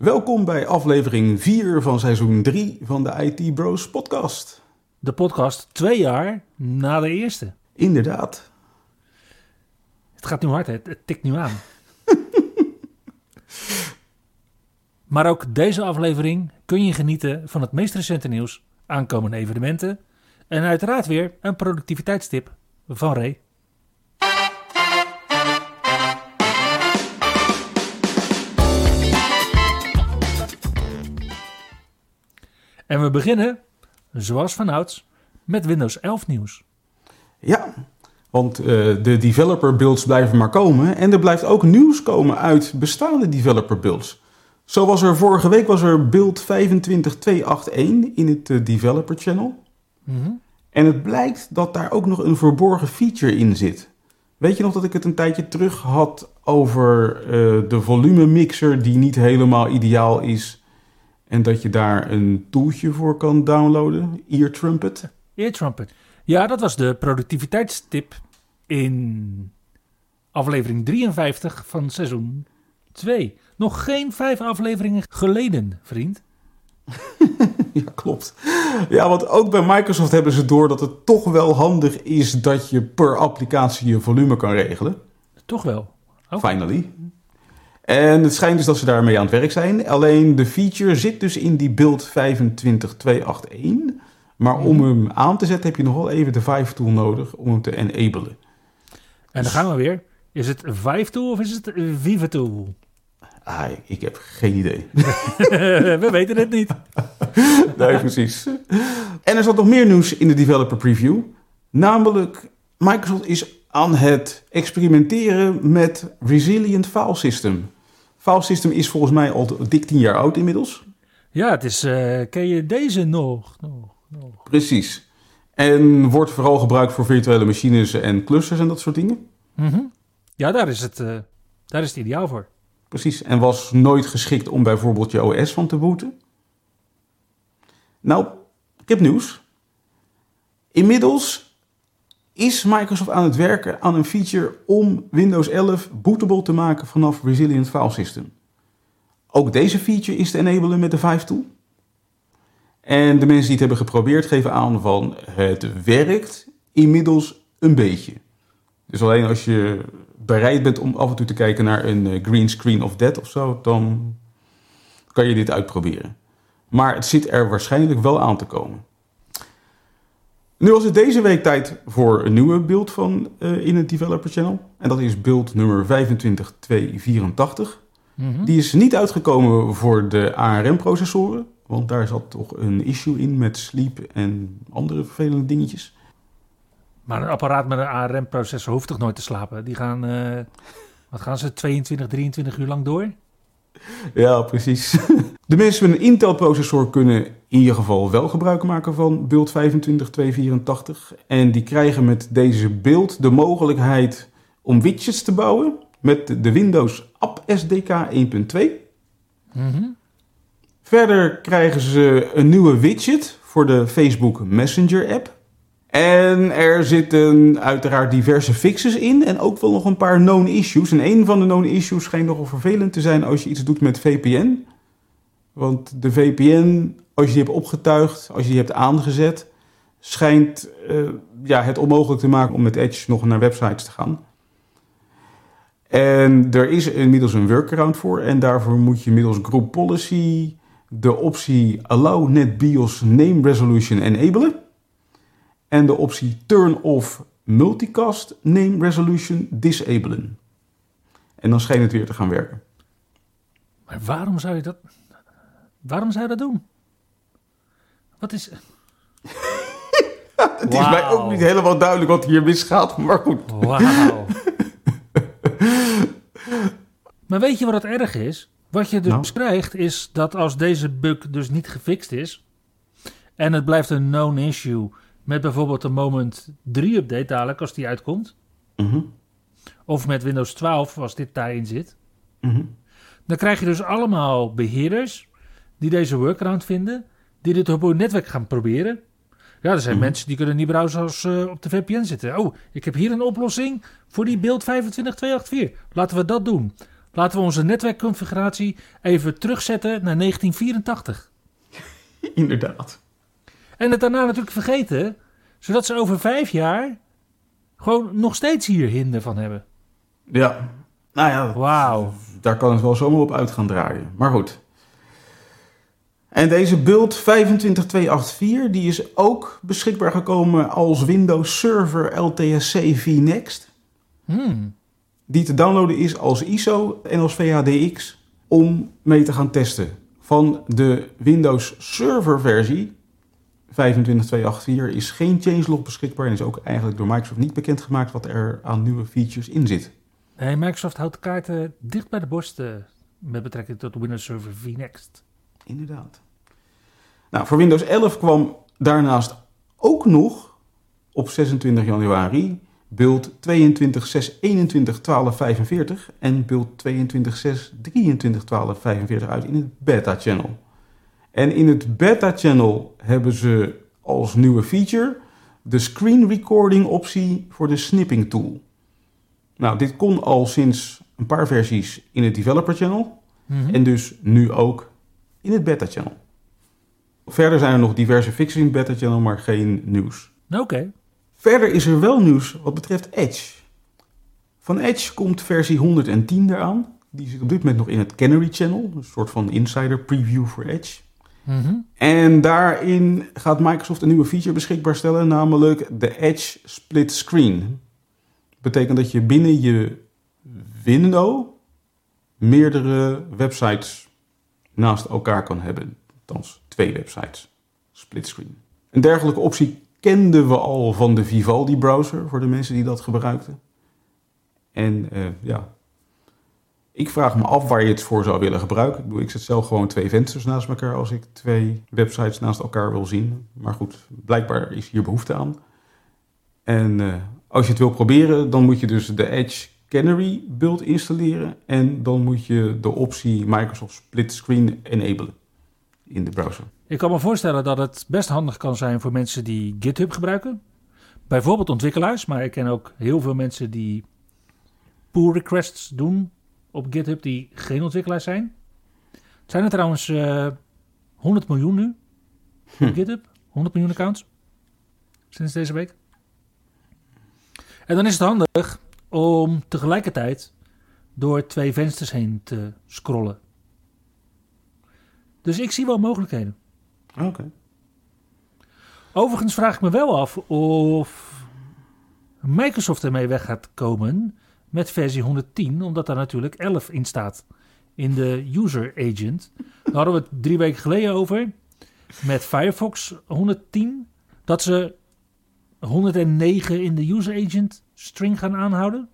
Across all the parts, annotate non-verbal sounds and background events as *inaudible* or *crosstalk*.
Welkom bij aflevering 4 van seizoen 3 van de IT Bros podcast. De podcast twee jaar na de eerste. Inderdaad. Het gaat nu hard, hè? het tikt nu aan. *laughs* maar ook deze aflevering kun je genieten van het meest recente nieuws, aankomende evenementen en uiteraard weer een productiviteitstip van Ray. En we beginnen, zoals vanouds, met Windows 11 nieuws. Ja, want uh, de developer builds blijven maar komen. En er blijft ook nieuws komen uit bestaande developer builds. Zo was er vorige week was er build 25281 in het uh, developer channel. Mm -hmm. En het blijkt dat daar ook nog een verborgen feature in zit. Weet je nog dat ik het een tijdje terug had over uh, de volume mixer die niet helemaal ideaal is en dat je daar een tooltje voor kan downloaden, Ear Trumpet. Ear Trumpet. Ja, dat was de productiviteitstip in aflevering 53 van seizoen 2. Nog geen vijf afleveringen geleden, vriend. *laughs* ja, klopt. Ja, want ook bij Microsoft hebben ze door dat het toch wel handig is dat je per applicatie je volume kan regelen. Toch wel. Okay. Finally. En het schijnt dus dat ze daarmee aan het werk zijn. Alleen de feature zit dus in die build 25281. Maar om mhm. hem aan te zetten heb je nog wel even de Vive tool nodig om hem te enablen. En dan gaan we weer. Is het Vive tool of is het Vive tool? Ah, ik heb geen idee. *laughs* we weten het niet. *laughs* nee, precies. En er zat nog meer nieuws in de developer preview. Namelijk, Microsoft is aan het experimenteren met Resilient File System. File System is volgens mij al dik tien jaar oud inmiddels. Ja, het is. Uh, ken je deze nog? nog, nog? Precies. En wordt vooral gebruikt voor virtuele machines en clusters en dat soort dingen. Mm -hmm. Ja, daar is, het, uh, daar is het ideaal voor. Precies. En was nooit geschikt om bijvoorbeeld je OS van te booten. Nou, ik heb nieuws. Inmiddels is Microsoft aan het werken aan een feature om Windows 11 bootable te maken vanaf Resilient File System. Ook deze feature is te enablen met de Vive tool. En de mensen die het hebben geprobeerd geven aan van het werkt inmiddels een beetje. Dus alleen als je bereid bent om af en toe te kijken naar een eh, green screen of dead of zo, dan kan je dit uitproberen. Maar het zit er waarschijnlijk wel aan te komen. Nu was het deze week tijd voor een nieuwe beeld van uh, in het Developer Channel. En dat is beeld nummer 25284. Mm Die is niet uitgekomen voor de ARM-processoren. Want daar zat toch een issue in met sleep en andere vervelende dingetjes. Maar een apparaat met een ARM-processor hoeft toch nooit te slapen? Die gaan, uh, wat gaan ze, 22, 23 uur lang door? Ja, precies. *laughs* De mensen met een Intel-processor kunnen in ieder geval wel gebruik maken van build 25284. En die krijgen met deze build de mogelijkheid om widgets te bouwen met de Windows App SDK 1.2. Mm Verder krijgen ze een nieuwe widget voor de Facebook Messenger app. En er zitten uiteraard diverse fixes in en ook wel nog een paar known issues. En een van de known issues schijnt nogal vervelend te zijn als je iets doet met VPN. Want de VPN, als je die hebt opgetuigd, als je die hebt aangezet, schijnt uh, ja, het onmogelijk te maken om met Edge nog naar websites te gaan. En er is inmiddels een workaround voor en daarvoor moet je middels Group Policy de optie Allow NetBIOS Name Resolution enablen en de optie Turn Off Multicast Name Resolution disablen. En dan schijnt het weer te gaan werken. Maar waarom zou je dat, waarom zou je dat doen? Wat is... *laughs* het is mij ook niet helemaal duidelijk wat hier misgaat, maar goed. Wauw. *laughs* maar weet je wat het erg is? Wat je dus Nou. krijgt is dat als deze bug dus niet gefixt is en het blijft een known issue met bijvoorbeeld de Moment 3 update dadelijk als die uitkomt, Mhm. of met Windows 12 als dit daarin zit, Mhm. dan krijg je dus allemaal beheerders die deze workaround vinden, die dit op hun netwerk gaan proberen. Ja, er zijn Mhm. mensen die kunnen niet browsen als op de VPN zitten. Oh, ik heb hier een oplossing voor die beeld 25284. Laten we dat doen. Laten we onze netwerkconfiguratie even terugzetten naar 1984. *laughs* Inderdaad. En het daarna natuurlijk vergeten, zodat ze over vijf jaar gewoon nog steeds hier hinder van hebben. Ja. Nou ja, Wauw. daar kan het wel zomaar op uit gaan draaien. Maar goed. En deze build 25284 die is ook beschikbaar gekomen als Windows Server LTSC vNext. Hmm. Die te downloaden is als ISO en als VHDX om mee te gaan testen. Van de Windows Server versie 25284 is geen changelog beschikbaar en is ook eigenlijk door Microsoft niet bekendgemaakt wat er aan nieuwe features in zit. Nee, Microsoft houdt de kaarten dicht bij de borst eh, met betrekking tot Windows Server vNext. Inderdaad. Nou, voor Windows 11 kwam daarnaast ook nog op 26 januari build 22.6.21.12.45 en build 22.6.23.12.45 uit in het beta channel. En in het beta channel hebben ze als nieuwe feature de screen recording optie voor de snipping tool. Nou, dit kon al sinds een paar versies in het developer channel Mhm. en dus nu ook in het beta channel. Verder zijn er nog diverse fixes in het beta channel, maar geen nieuws. Oké. Verder is er wel nieuws wat betreft Edge. Van Edge komt versie 110 eraan. Die zit op dit moment nog in het Canary Channel, een soort van insider preview voor Edge. Mhm. En daarin gaat Microsoft een nieuwe feature beschikbaar stellen, namelijk de Edge Split Screen. Betekent dat je binnen je window meerdere websites naast elkaar kan hebben. Althans, twee websites. Split screen. Een dergelijke optie kenden we al van de Vivaldi browser, voor de mensen die dat gebruikten. En eh, ja, ik vraag me af waar je het voor zou willen gebruiken. Ik, ik zet zelf gewoon twee vensters naast elkaar als ik twee websites naast elkaar wil zien. Maar goed, blijkbaar is hier behoefte aan. En eh, als je het wil proberen, dan moet je dus de Edge Canary build installeren. En dan moet je de optie Microsoft Split Screen enablen in de browser. Ik kan me voorstellen dat het best handig kan zijn voor mensen die GitHub gebruiken. Bijvoorbeeld ontwikkelaars, maar ik ken ook heel veel mensen die pull requests doen op GitHub die geen ontwikkelaars zijn. Zijn er trouwens eh 100 miljoen nu op Hm. GitHub. 100 miljoen accounts sinds deze week. En dan is het handig om tegelijkertijd door twee vensters heen te scrollen. Dus ik zie wel mogelijkheden. Oké. Overigens vraag ik me wel af of Microsoft ermee weg gaat komen met versie 110, omdat daar natuurlijk 11 in staat in de user agent. Daar hadden we het drie weken geleden over met Firefox 110, dat ze 109 in de user agent string gaan aanhouden.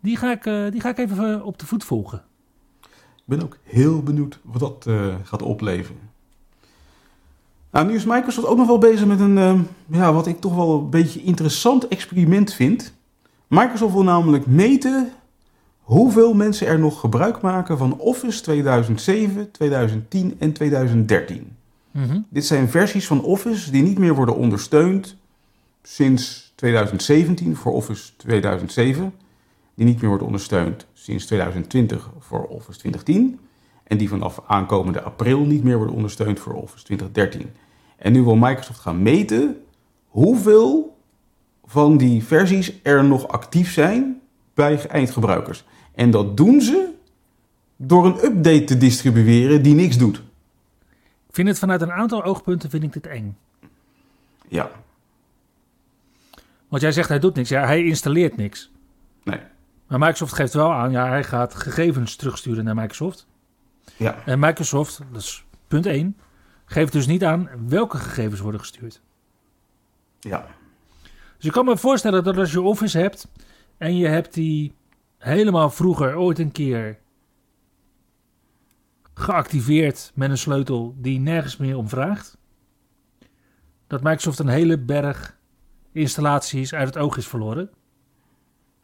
Die ga ik, eh, die ga ik even eh, op de voet volgen. Ik ben ook heel benieuwd wat dat eh, gaat opleveren. Nou, nu is Microsoft ook nog wel bezig met een, eh, ja, wat ik toch wel een beetje interessant experiment vind. Microsoft wil namelijk meten hoeveel mensen er nog gebruik maken van Office 2007, 2010 en 2013. Mhm. Dit zijn versies van Office die niet meer worden ondersteund sinds 2017 voor Office 2007. Die niet meer worden ondersteund sinds 2020 voor Office 2010. En die vanaf aankomende april niet meer worden ondersteund voor Office 2013. En nu wil Microsoft gaan meten hoeveel van die versies er nog actief zijn bij eindgebruikers. En dat doen ze door een update te distribueren die niks doet. Ik vind het vanuit een aantal oogpunten vind ik dit eng. Ja, Want jij zegt hij doet niks. Ja, hij installeert niks. nee. Maar Microsoft geeft wel aan, ja, hij gaat gegevens terugsturen naar Microsoft. Ja, En Microsoft, dat is punt 1, geeft dus niet aan welke gegevens worden gestuurd. ja. Dus ik kan me voorstellen dat als je Office hebt en je hebt die helemaal vroeger ooit een keer geactiveerd met een sleutel die nergens meer om vraagt. Dat Microsoft een hele berg installaties uit het oog is verloren.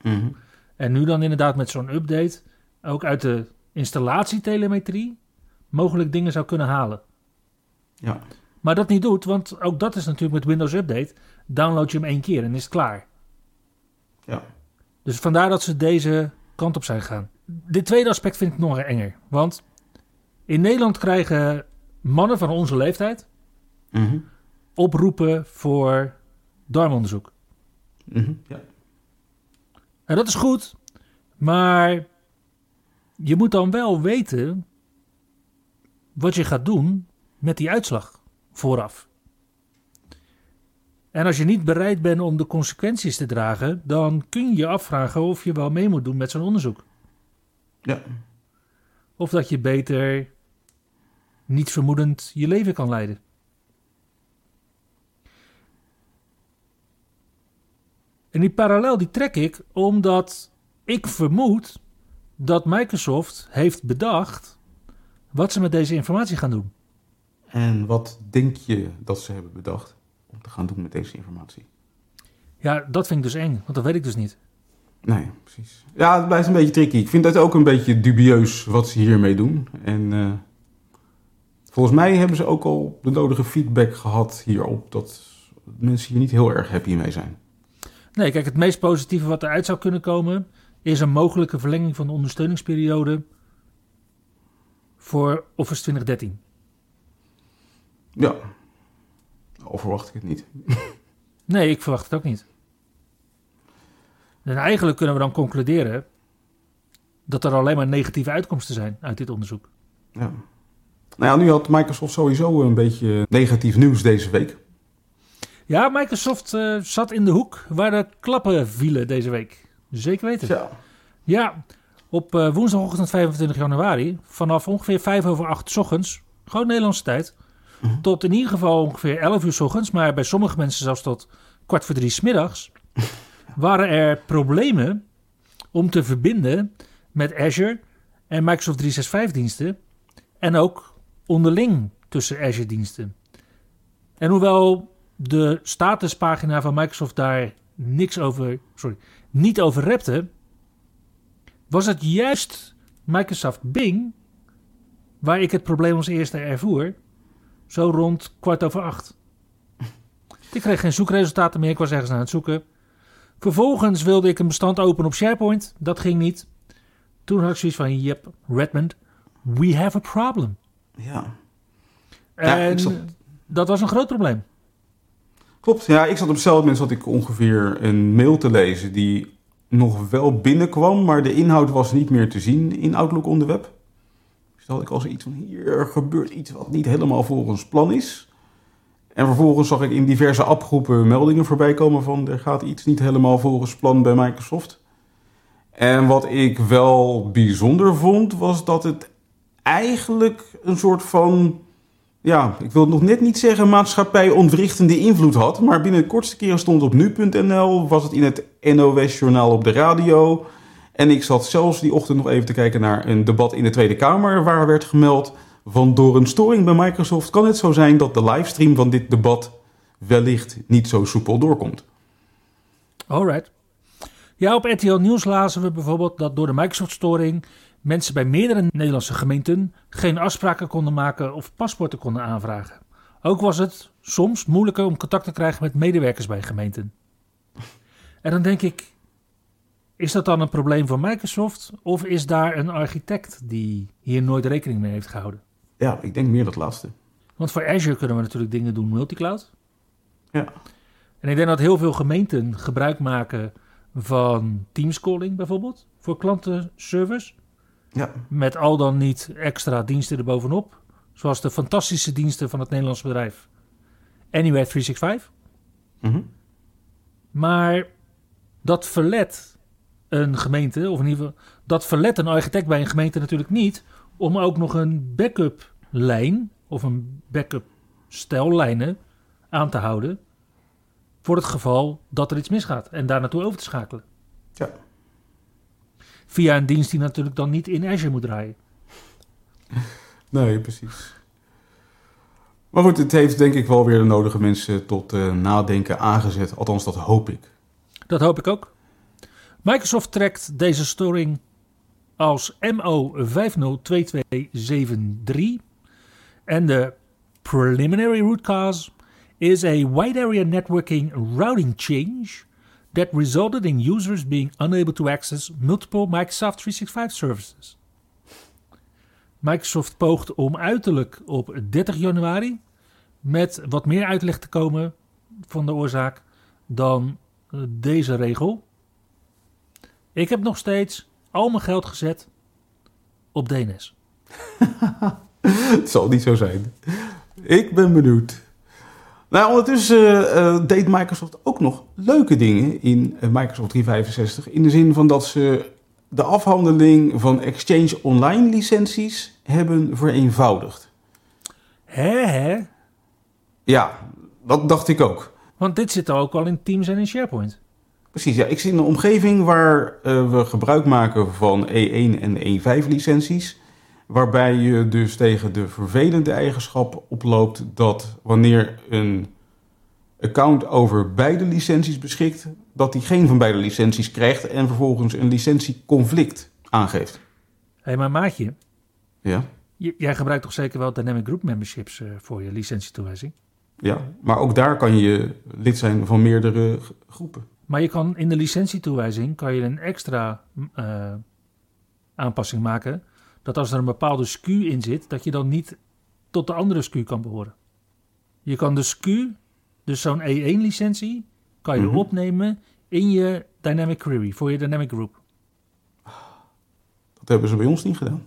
Mhm. En nu dan inderdaad met zo'n update ook uit de installatietelemetrie mogelijk dingen zou kunnen halen. Ja. Maar dat niet doet, want ook dat is natuurlijk met Windows Update. Download je hem één keer en is het klaar. Ja. Dus vandaar dat ze deze kant op zijn gegaan. Dit tweede aspect vind ik nog enger. Want in Nederland krijgen mannen van onze leeftijd Mhm. oproepen voor darmonderzoek. Mhm. Ja. En dat is goed, maar je moet dan wel weten wat je gaat doen met die uitslag vooraf. En als je niet bereid bent om de consequenties te dragen, dan kun je je afvragen of je wel mee moet doen met zo'n onderzoek. Ja. Of dat je beter niet vermoedend je leven kan leiden. En die parallel die trek ik omdat ik vermoed dat Microsoft heeft bedacht wat ze met deze informatie gaan doen. En wat denk je dat ze hebben bedacht om te gaan doen met deze informatie? Ja, dat vind ik dus eng, want dat weet ik dus niet. Nee, precies. Ja, het blijft een beetje tricky. Ik vind het ook een beetje dubieus wat ze hiermee doen. En eh, volgens mij hebben ze ook al de nodige feedback gehad hierop dat mensen hier niet heel erg happy mee zijn. Nee, kijk, het meest positieve wat eruit zou kunnen komen is een mogelijke verlenging van de ondersteuningsperiode voor Office 2013. Ja, al verwacht ik het niet. *laughs* Nee, ik verwacht het ook niet. En eigenlijk kunnen we dan concluderen dat er alleen maar negatieve uitkomsten zijn uit dit onderzoek. Ja. Nou ja, nu had Microsoft sowieso een beetje negatief nieuws deze week. Ja, Microsoft eh, zat in de hoek waar de klappen vielen deze week. Zeker weten. Ja. Ja, op eh, woensdagochtend 25 januari, vanaf ongeveer 5 over 8 's ochtends, gewoon Nederlandse tijd, Mhm. tot in ieder geval ongeveer 11 uur 's ochtends, maar bij sommige mensen zelfs tot kwart voor drie 's middags, *laughs* waren er problemen om te verbinden met Azure en Microsoft 365 diensten en ook onderling tussen Azure diensten. En hoewel de statuspagina van Microsoft daar niks over, sorry, niet over repte, was het juist Microsoft Bing waar ik het probleem als eerste ervoer, zo rond kwart over acht. *laughs* Ik kreeg geen zoekresultaten meer, ik was ergens aan het zoeken. Vervolgens wilde ik een bestand openen op SharePoint, dat ging niet. Toen had ik zoiets van, yep, Redmond, we have a problem. Ja. Ja, En zat- dat was een groot probleem. Klopt, ja, ik zat op hetzelfde moment zat ik ongeveer een mail te lezen die nog wel binnenkwam, maar de inhoud was niet meer te zien in Outlook on the web. Dus had ik al zoiets van, hier gebeurt iets wat niet helemaal volgens plan is. En vervolgens zag ik in diverse appgroepen meldingen voorbij komen van, er gaat iets niet helemaal volgens plan bij Microsoft. En wat ik wel bijzonder vond, was dat het eigenlijk een soort van ja, ik wil nog net niet zeggen maatschappij ontwrichtende invloed had. Maar binnen de kortste keren stond het op nu.nl, was het in het NOS-journaal op de radio. En ik zat zelfs die ochtend nog even te kijken naar een debat in de Tweede Kamer... waar werd gemeld van door een storing bij Microsoft kan het zo zijn... dat de livestream van dit debat wellicht niet zo soepel doorkomt. Alright. Ja, op RTL Nieuws lazen we bijvoorbeeld dat door de Microsoft-storing mensen bij meerdere Nederlandse gemeenten geen afspraken konden maken of paspoorten konden aanvragen. Ook was het soms moeilijker om contact te krijgen met medewerkers bij gemeenten. En dan denk ik, is dat dan een probleem van Microsoft of is daar een architect die hier nooit rekening mee heeft gehouden? Ja, ik denk meer dat laatste. Want voor Azure kunnen we natuurlijk dingen doen multicloud. Ja. En ik denk dat heel veel gemeenten gebruik maken van Teams calling bijvoorbeeld voor klantenservice. Ja, Met al dan niet extra diensten erbovenop. Zoals de fantastische diensten van het Nederlands bedrijf Anywhere 365. mhm. Maar dat verlet een gemeente, of in ieder geval, dat verlet een architect bij een gemeente natuurlijk niet om ook nog een backup lijn of een backup stellijnen aan te houden voor het geval dat er iets misgaat en daar naartoe over te schakelen. Ja. Via een dienst die natuurlijk dan niet in Azure moet draaien. Nee, precies. Maar goed, het heeft denk ik wel weer de nodige mensen tot uh, nadenken aangezet. Althans, dat hoop ik. Dat hoop ik ook. Microsoft trekt deze storing als MO502273 en de preliminary root cause is a wide area networking routing change that resulted in users being unable to access multiple Microsoft 365 services. Microsoft poogt om uiterlijk op 30 januari met wat meer uitleg te komen van de oorzaak dan eh, deze regel. Ik heb nog steeds al mijn geld gezet op DNS. *laughs* Het zal niet zo zijn. Ik ben benieuwd. Nou, ondertussen uh, deed Microsoft ook nog leuke dingen in uh, Microsoft 365. In de zin van dat ze de afhandeling van Exchange Online licenties hebben vereenvoudigd. Hè, hè? Ja, dat dacht ik ook. Want dit zit ook al in Teams en in SharePoint. Precies, ja. Ik zit in een omgeving waar uh, we gebruik maken van E1 en E5 licenties. Waarbij je dus tegen de vervelende eigenschap oploopt dat wanneer een account over beide licenties beschikt, dat hij geen van beide licenties krijgt en vervolgens een licentieconflict aangeeft. Hé, hey, maar maatje. Ja? jij gebruikt toch zeker wel Dynamic Group Memberships uh, voor je licentietoewijzing? Ja, maar ook daar kan je lid zijn van meerdere groepen. Maar je kan in de licentietoewijzing kan je een extra uh, aanpassing maken. Dat als er een bepaalde SKU in zit, dat je dan niet tot de andere SKU kan behoren. Je kan de SKU, dus zo'n E1-licentie, kan je mm -hmm. opnemen in je Dynamic Query, voor je Dynamic Group. Dat hebben ze bij ons niet gedaan.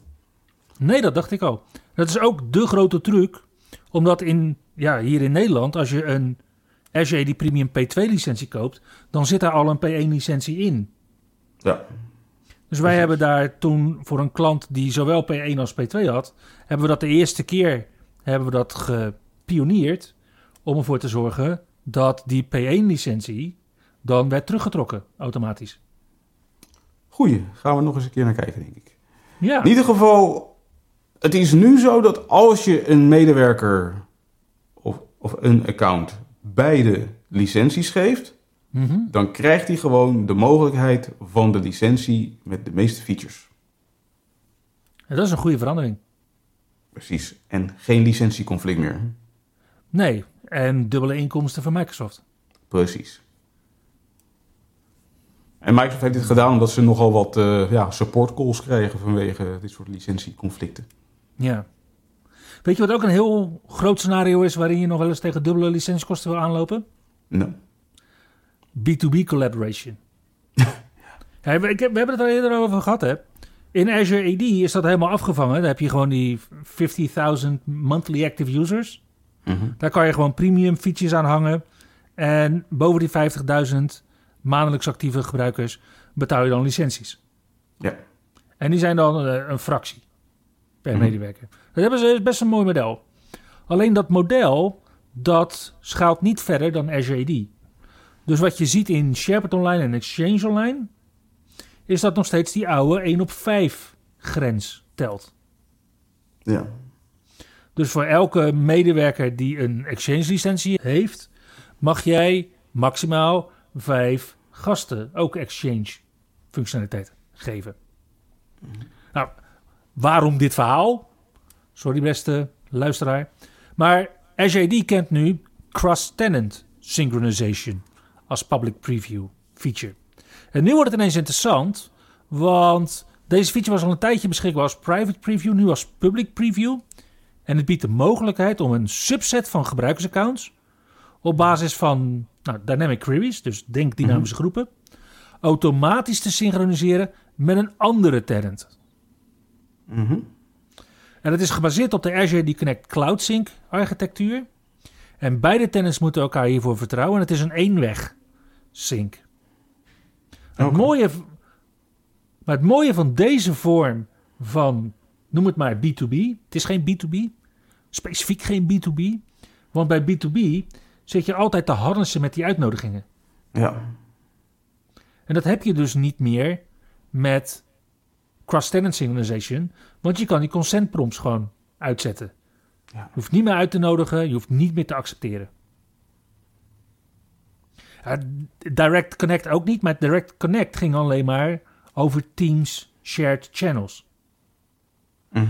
Nee, dat dacht ik al. Dat is ook de grote truc, omdat in, ja, hier in Nederland, als je een Azure die Premium P2-licentie koopt, dan zit daar al een P1-licentie in. Ja. Dus wij hebben daar toen voor een klant die zowel P1 als P2 had, hebben we dat de eerste keer hebben we dat gepioneerd om ervoor te zorgen dat die P1-licentie dan werd teruggetrokken automatisch. Goeie, gaan we nog eens een keer naar kijken, denk ik. Ja. In ieder geval, het is nu zo dat als je een medewerker of, of een account beide licenties geeft, mm -hmm. dan krijgt hij gewoon de mogelijkheid van de licentie met de meeste features. Ja, dat is een goede verandering. Precies. En geen licentieconflict meer. Nee, en dubbele inkomsten van Microsoft. Precies. En Microsoft heeft dit gedaan omdat ze nogal wat uh, ja, support calls krijgen vanwege dit soort licentieconflicten. Ja. Weet je wat ook een heel groot scenario is waarin je nog wel eens tegen dubbele licentiekosten wil aanlopen? No. B2B collaboration. *laughs* we, ik, we hebben het er eerder over gehad, hè. In Azure AD is dat helemaal afgevangen. Dan heb je gewoon die 50.000 monthly active users. Mm -hmm. Daar kan je gewoon premium features aan hangen. En boven die 50.000 maandelijks actieve gebruikers betaal je dan licenties. Ja. En die zijn dan uh, een fractie per Mhm. medewerker. Dat hebben ze is best een mooi model. Alleen dat model, dat schaalt niet verder dan Azure AD. Dus wat je ziet in SharePoint Online en Exchange Online, is dat nog steeds die oude 1 op 5 grens telt. Ja. Dus voor elke medewerker die een Exchange licentie heeft, mag jij maximaal 5 gasten ook Exchange functionaliteit geven. Nou, waarom dit verhaal? Sorry beste luisteraar. Maar Azure AD kent nu cross-tenant synchronization als public preview feature. En nu wordt het ineens interessant, want deze feature was al een tijdje beschikbaar als private preview, nu als public preview. En het biedt de mogelijkheid om een subset van gebruikersaccounts op basis van nou, dynamic queries, dus denk dynamische groepen, automatisch te synchroniseren met een andere tenant. Mhm. En het is gebaseerd op de Azure Connect Cloud Sync architectuur. En beide tenants moeten elkaar hiervoor vertrouwen. En het is een sync. Het mooie, maar het mooie van deze vorm van, noem het maar B2B. Het is geen B2B. Specifiek geen B2B. Want bij B2B zit je altijd te harnessen met die uitnodigingen. Ja. En dat heb je dus niet meer met cross-tenant synchronization. Want je kan die consent prompts gewoon uitzetten. Ja. Je hoeft niet meer uit te nodigen, je hoeft niet meer te accepteren. Direct Connect ook niet, maar Direct Connect ging alleen maar over Teams shared channels. Mhm.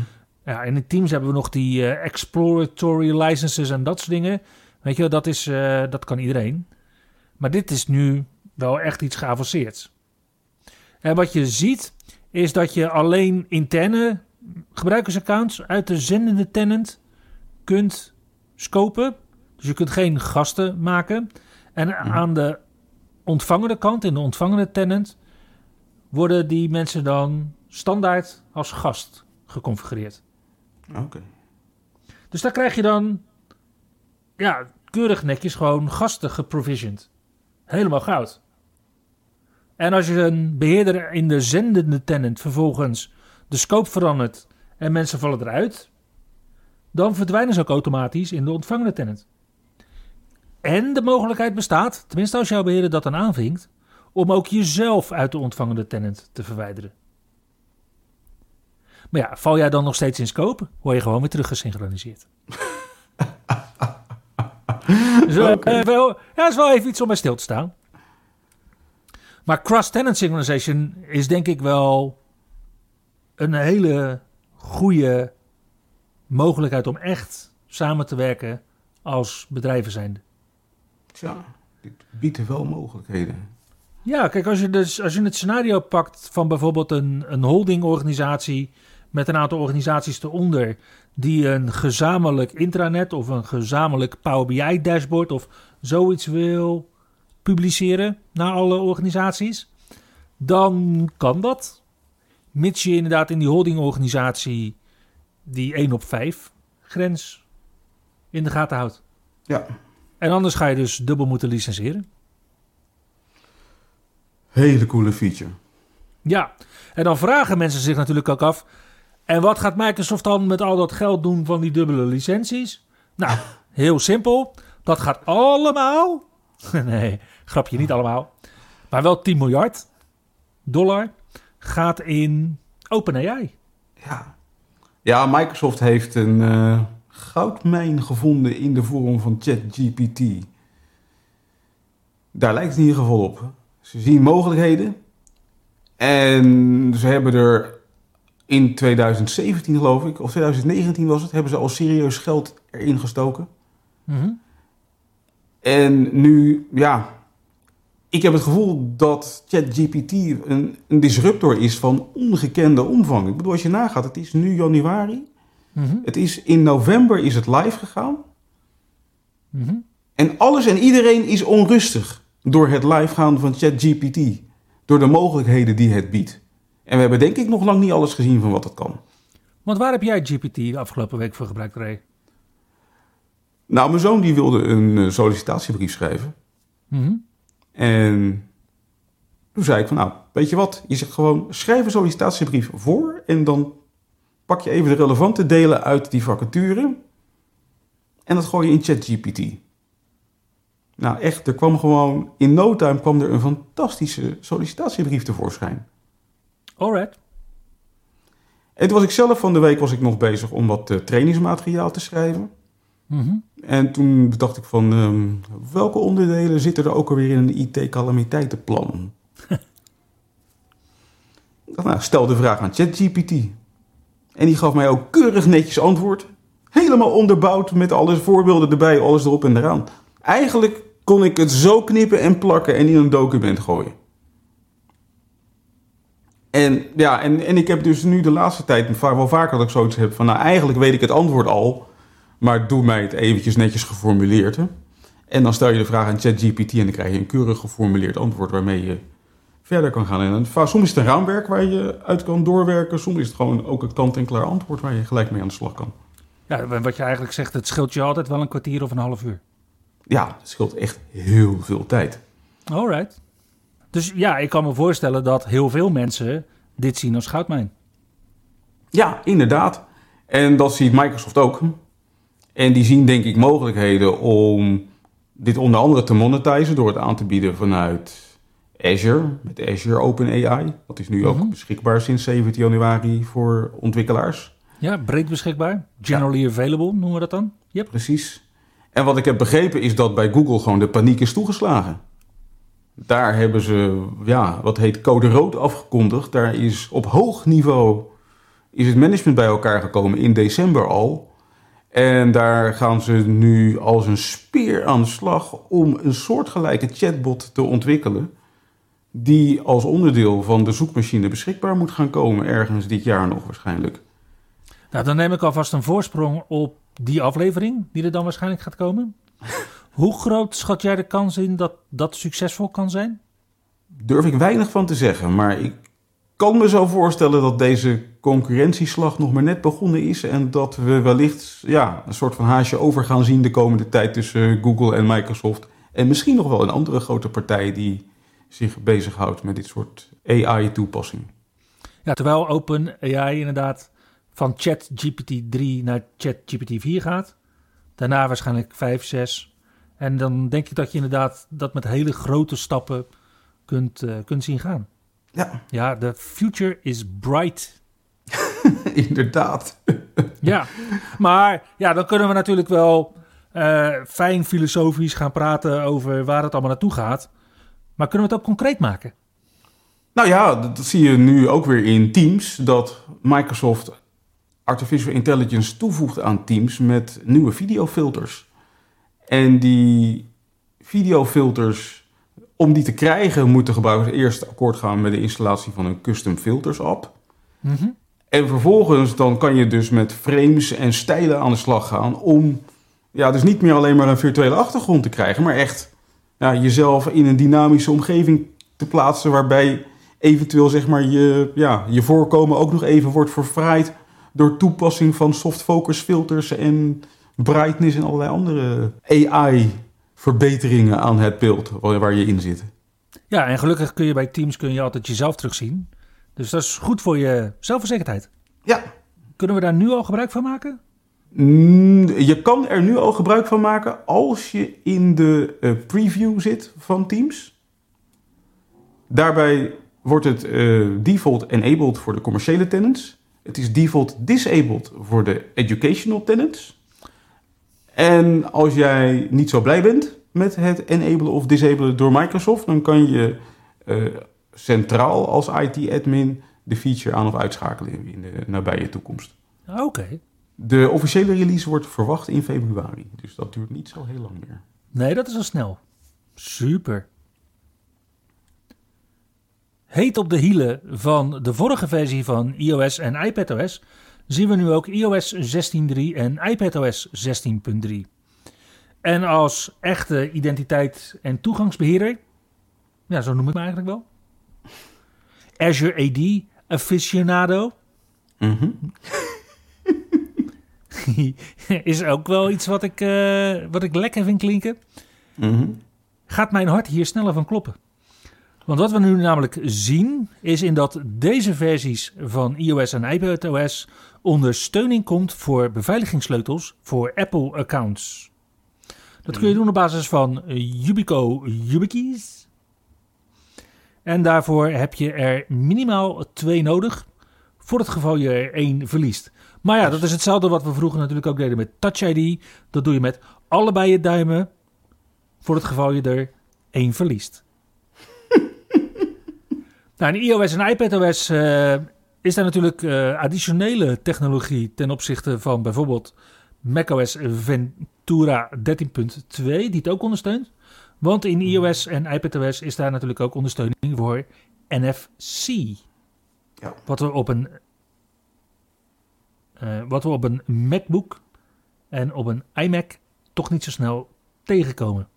Ja, en in Teams hebben we nog die eh, exploratory licenses en dat soort dingen. Weet je, dat, is, eh, dat kan iedereen. Maar dit is nu wel echt iets geavanceerds. En wat je ziet, is dat je alleen interne gebruikersaccounts uit de zendende tenant kunt scopen. Dus je kunt geen gasten maken. En aan de ontvangende kant, in de ontvangende tenant, worden die mensen dan standaard als gast geconfigureerd. Oké. Dus daar krijg je dan ja, keurig netjes gewoon gasten geprovisioned. Helemaal goud. En als je een beheerder in de zendende tenant vervolgens de scope verandert en mensen vallen eruit, dan verdwijnen ze ook automatisch in de ontvangende tenant. En de mogelijkheid bestaat, tenminste als jouw beheerder dat dan aanvinkt, om ook jezelf uit de ontvangende tenant te verwijderen. Maar ja, val jij dan nog steeds in scope, word je gewoon weer terug gesynchroniseerd. *laughs* dus, eh, wel, ja, is wel even iets om bij stil te staan. Maar cross-tenant synchronization is denk ik wel een hele goede mogelijkheid om echt samen te werken als bedrijven zijnde. Tja, dit biedt wel mogelijkheden. Ja, kijk, als je, dus, als je het scenario pakt van bijvoorbeeld een, een holdingorganisatie met een aantal organisaties eronder die een gezamenlijk intranet of een gezamenlijk Power BI dashboard of zoiets wil publiceren naar alle organisaties, dan kan dat. Mits je inderdaad in die holdingorganisatie die 1 op 5 grens in de gaten houdt. Ja. En anders ga je dus dubbel moeten licenseren. Hele coole feature. Ja, en dan vragen mensen zich natuurlijk ook af. En wat gaat Microsoft dan met al dat geld doen van die dubbele licenties? Nou, *laughs* heel simpel. Dat gaat allemaal. *laughs* Nee, grapje, niet allemaal. Maar wel 10 miljard dollar gaat in OpenAI. Ja. Ja, Microsoft heeft een eh, goudmijn gevonden in de vorm van ChatGPT. Daar lijkt het in ieder geval op. Ze zien mogelijkheden. En ze hebben er in 2017 geloof ik, of 2019 was het, hebben ze al serieus geld erin gestoken. Mhm. En nu, ja, ik heb het gevoel dat ChatGPT een, een disruptor is van ongekende omvang. Ik bedoel, als je nagaat, het is nu januari. Mhm. Het is in november is het live gegaan. Mhm. En alles en iedereen is onrustig door het live gaan van ChatGPT. Door de mogelijkheden die het biedt. En we hebben denk ik nog lang niet alles gezien van wat het kan. Want waar heb jij GPT de afgelopen week voor gebruikt, Ray? Nou, mijn zoon die wilde een eh, sollicitatiebrief schrijven. Mhm. En toen zei ik van, nou, weet je wat? Je zegt gewoon, schrijf een sollicitatiebrief voor... en dan pak je even de relevante delen uit die vacature... en dat gooi je in ChatGPT. Nou, echt, er kwam gewoon... in no time kwam er een fantastische sollicitatiebrief tevoorschijn. Alright. En toen was ik zelf van de week was ik nog bezig om wat eh, trainingsmateriaal te schrijven... Mhm. En toen dacht ik van, ehm, welke onderdelen zitten er ook alweer in een IT-calamiteitenplan? *laughs* nou, stel de vraag aan ChatGPT. En die gaf mij ook keurig netjes antwoord. Helemaal onderbouwd met alle voorbeelden erbij, alles erop en eraan. Eigenlijk kon ik het zo knippen en plakken en in een document gooien. En ja, en, en ik heb dus nu de laatste tijd wel vaker dat ik zoiets heb van, nou eigenlijk weet ik het antwoord al... Maar doe mij het eventjes netjes geformuleerd. En dan stel je de vraag aan ChatGPT en dan krijg je een keurig geformuleerd antwoord waarmee je verder kan gaan. En soms is het een raamwerk waar je uit kan doorwerken. Soms is het gewoon ook een kant-en-klaar antwoord waar je gelijk mee aan de slag kan. Ja, wat je eigenlijk zegt, het scheelt je altijd wel een kwartier of een half uur. Ja, het scheelt echt heel veel tijd. Alright. Dus ja, ik kan me voorstellen dat heel veel mensen dit zien als goudmijn. Ja, inderdaad. En dat ziet Microsoft ook. En die zien denk ik mogelijkheden om dit onder andere te monetizen door het aan te bieden vanuit Azure, met Azure OpenAI. Dat is nu Mhm. ook beschikbaar sinds 17 januari voor ontwikkelaars. Ja, breed beschikbaar. Generally available noemen we dat dan. Yep. Precies. En wat ik heb begrepen is dat bij Google gewoon de paniek is toegeslagen. Daar hebben ze, ja, wat heet code rood afgekondigd. Daar is op hoog niveau is het management bij elkaar gekomen in december al. En daar gaan ze nu als een speer aan de slag om een soortgelijke chatbot te ontwikkelen. Die als onderdeel van de zoekmachine beschikbaar moet gaan komen, ergens dit jaar nog waarschijnlijk. Nou, dan neem ik alvast een voorsprong op die aflevering, die er dan waarschijnlijk gaat komen. *laughs* Hoe groot schat jij de kans in dat dat succesvol kan zijn? Durf ik weinig van te zeggen, maar ik kan me zo voorstellen dat deze concurrentieslag nog maar net begonnen is en dat we wellicht ja, een soort van haasje over gaan zien de komende tijd tussen Google en Microsoft. En misschien nog wel een andere grote partij die zich bezighoudt met dit soort AI-toepassingen. Ja, terwijl OpenAI inderdaad van ChatGPT 3 naar ChatGPT 4 gaat. Daarna waarschijnlijk 5, 6. En dan denk ik dat je inderdaad dat met hele grote stappen kunt, uh, kunt zien gaan. Ja. Ja, the future is bright. *laughs* Inderdaad. ja, maar ja, dan kunnen we natuurlijk wel uh, fijn filosofisch gaan praten over waar het allemaal naartoe gaat. Maar kunnen we het ook concreet maken? Nou ja, dat, zie je nu ook weer in Teams. Dat Microsoft artificial intelligence toevoegt aan Teams met nieuwe videofilters. En die videofilters, om die te krijgen, moeten gebruikers eerst akkoord gaan met de installatie van een custom filters app. Mhm. En vervolgens dan kan je dus met frames en stijlen aan de slag gaan om ja, dus niet meer alleen maar een virtuele achtergrond te krijgen, maar echt ja, jezelf in een dynamische omgeving te plaatsen waarbij eventueel zeg maar je, ja, je voorkomen ook nog even wordt verfraaid door toepassing van soft focus filters en brightness en allerlei andere AI verbeteringen aan het beeld waar, waar je in zit. Ja, en gelukkig kun je bij Teams kun je altijd jezelf terugzien. Dus dat is goed voor je zelfverzekerdheid. Ja. Kunnen we daar nu al gebruik van maken? Mm, Je kan er nu al gebruik van maken als je in de eh, preview zit van Teams. Daarbij wordt het eh, default enabled voor de commerciële tenants. Het is default disabled voor de educational tenants. En als jij niet zo blij bent met het enablen of disablen door Microsoft, dan kan je eh, centraal als IT-admin de feature aan of uitschakelen in de nabije toekomst. Oké. De officiële release wordt verwacht in februari, dus dat duurt niet zo heel lang meer. Nee, dat is al snel. Super. Heet op de hielen van de vorige versie van iOS en iPadOS zien we nu ook iOS 16.3 en iPadOS 16.3. En als echte identiteit- en toegangsbeheerder, ja, zo noem ik me eigenlijk wel. Azure AD aficionado *laughs* *laughs* is ook wel iets wat ik, eh, wat ik lekker vind klinken. Mhm. Gaat mijn hart hier sneller van kloppen. Want wat we nu namelijk zien, is in dat deze versies van iOS en iPadOS ondersteuning komt voor beveiligingssleutels voor Apple-accounts. Dat kun je doen op basis van Yubico YubiKeys. En daarvoor heb je er minimaal twee nodig, voor het geval je er één verliest. Maar ja, dat is hetzelfde wat we vroeger natuurlijk ook deden met Touch ID. Dat doe je met allebei je duimen, voor het geval je er één verliest. *laughs* nou, in iOS en iPadOS eh, is daar natuurlijk eh, additionele technologie ten opzichte van bijvoorbeeld macOS Ventura 13.2, die het ook ondersteunt. Want in iOS en iPadOS is daar natuurlijk ook ondersteuning voor NFC. Ja. Wat we op een, eh, wat we op een MacBook en op een iMac toch niet zo snel tegenkomen.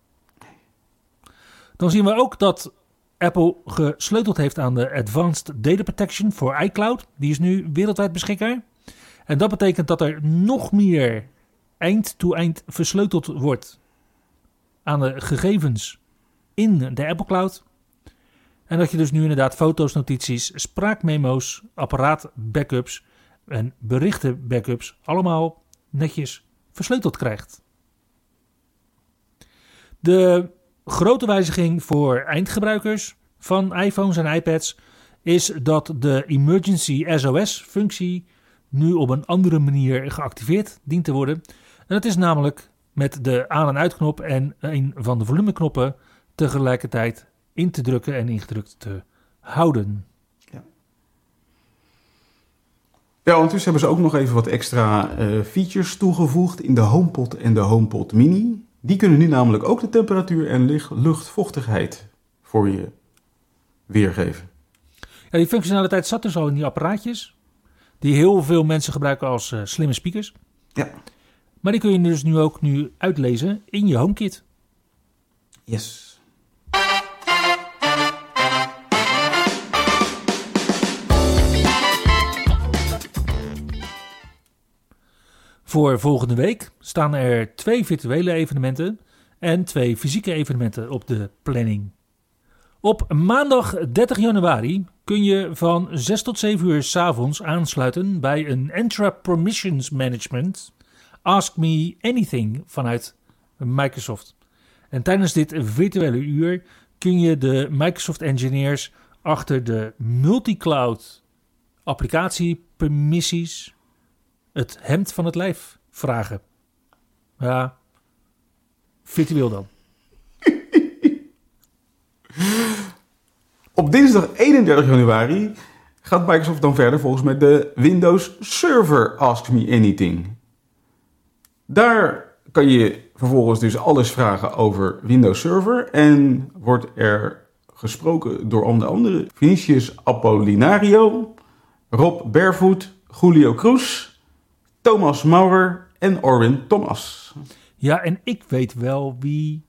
Dan zien we ook dat Apple gesleuteld heeft aan de Advanced Data Protection voor iCloud. Die is nu wereldwijd beschikbaar. En dat betekent dat er nog meer eind-to-eind versleuteld wordt aan de gegevens in de Apple Cloud. En dat je dus nu inderdaad foto's, notities, spraakmemo's, apparaat-backups en berichten-backups allemaal netjes versleuteld krijgt. De grote wijziging voor eindgebruikers van iPhones en iPads is dat de Emergency SOS-functie nu op een andere manier geactiveerd dient te worden. En dat is namelijk met de aan- en uitknop en een van de volumeknoppen tegelijkertijd in te drukken en ingedrukt te houden. Ja, ondertussen hebben ze ook nog even wat extra eh, features toegevoegd in de HomePod en de HomePod Mini. Die kunnen nu namelijk ook de temperatuur en licht- luchtvochtigheid voor je weergeven. Ja, die functionaliteit zat dus al in die apparaatjes, die heel veel mensen gebruiken als eh, slimme speakers. Ja. Maar die kun je dus nu ook nu uitlezen in je HomeKit. Yes. Voor volgende week staan er twee virtuele evenementen en twee fysieke evenementen op de planning. Op maandag 30 januari kun je van 6 tot 7 uur s avonds aansluiten bij een Entra Permissions Management Ask Me Anything vanuit Microsoft. En tijdens dit virtuele uur kun je de Microsoft engineers achter de multicloud applicatiepermissies het hemd van het lijf vragen. Ja, virtueel dan. Op dinsdag 31 januari gaat Microsoft dan verder volgens mij de Windows Server Ask Me Anything. Daar kan je vervolgens dus alles vragen over Windows Server en wordt er gesproken door onder andere Vinicius Apollinario, Rob Barefoot, Julio Cruz, Thomas Maurer en Orwin Thomas. Ja, en ik weet wel wie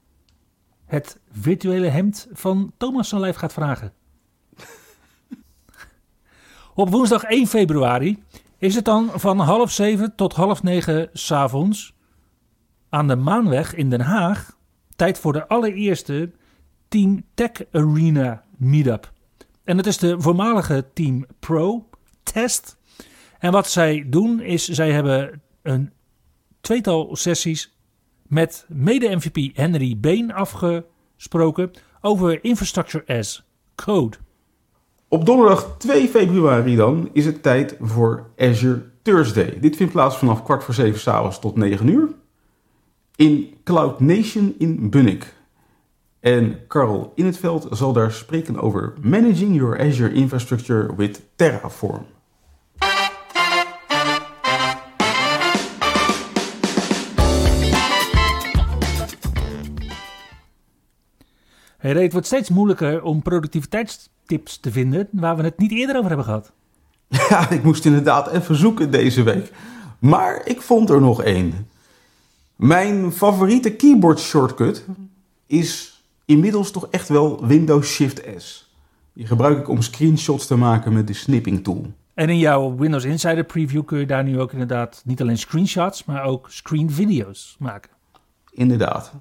het virtuele hemd van Thomas zijn lijf gaat vragen. *laughs* Op woensdag 1 februari is het dan van half zeven tot half negen s'avonds aan de Maanweg in Den Haag tijd voor de allereerste Team Tech Arena Meetup. En het is de voormalige Team Pro test. En wat zij doen is, zij hebben een tweetal sessies met mede-MVP Henry Been afgesproken over Infrastructure as Code. Op donderdag 2 februari dan is het tijd voor Azure Thursday. Dit vindt plaats vanaf kwart voor zeven s'avonds tot 9 uur in Cloud Nation in Bunnik. En Carl in het veld zal daar spreken over Managing Your Azure Infrastructure with Terraform. Het wordt steeds moeilijker om productiviteitstips te vinden waar we het niet eerder over hebben gehad. *laughs* Ja, ik moest inderdaad even zoeken deze week. Maar ik vond er nog één. Mijn favoriete keyboard shortcut is inmiddels toch echt wel Windows Shift S. Die gebruik ik om screenshots te maken met de snipping tool. En in jouw Windows Insider preview kun je daar nu ook inderdaad niet alleen screenshots, maar ook screen video's maken. Inderdaad.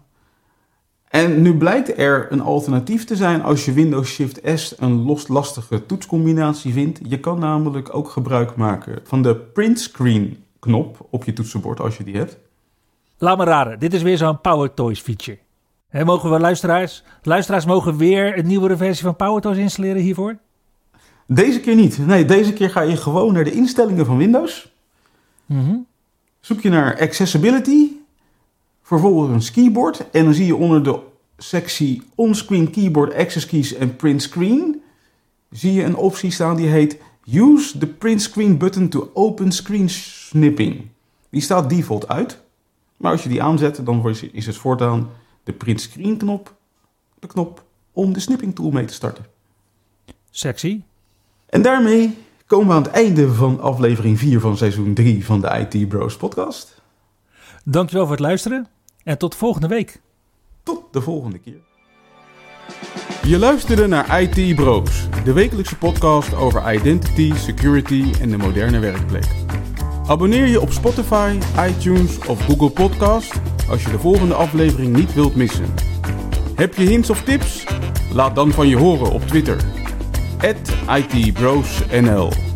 En nu blijkt er een alternatief te zijn als je Windows Shift S een loslastige toetscombinatie vindt. Je kan namelijk ook gebruik maken van de print screen knop op je toetsenbord als je die hebt. Laat me raden, dit is weer zo'n Power Toys feature. Mogen we luisteraars, luisteraars mogen weer een nieuwere versie van Power Toys installeren hiervoor? Deze keer niet. Nee, deze keer ga je gewoon naar de instellingen van Windows. Mhm. Zoek je naar Accessibility, vervolgens Keyboard en dan zie je onder de sectie On-Screen Keyboard Access Keys en Print Screen zie je een optie staan die heet Use the Print Screen button to open screen snipping. Die staat default uit, maar als je die aanzet dan is het voortaan de Print Screen knop de knop om de snipping tool mee te starten. Sexy. En daarmee komen we aan het einde van aflevering 4 van seizoen 3 van de IT Bros podcast. Dankjewel voor het luisteren en tot volgende week. Tot de volgende keer. Je luisterde naar IT Bros, de wekelijkse podcast over identity, security en de moderne werkplek. Abonneer je op Spotify, iTunes of Google Podcast als je de volgende aflevering niet wilt missen. Heb je hints of tips? Laat dan van je horen op Twitter. @itbrosnl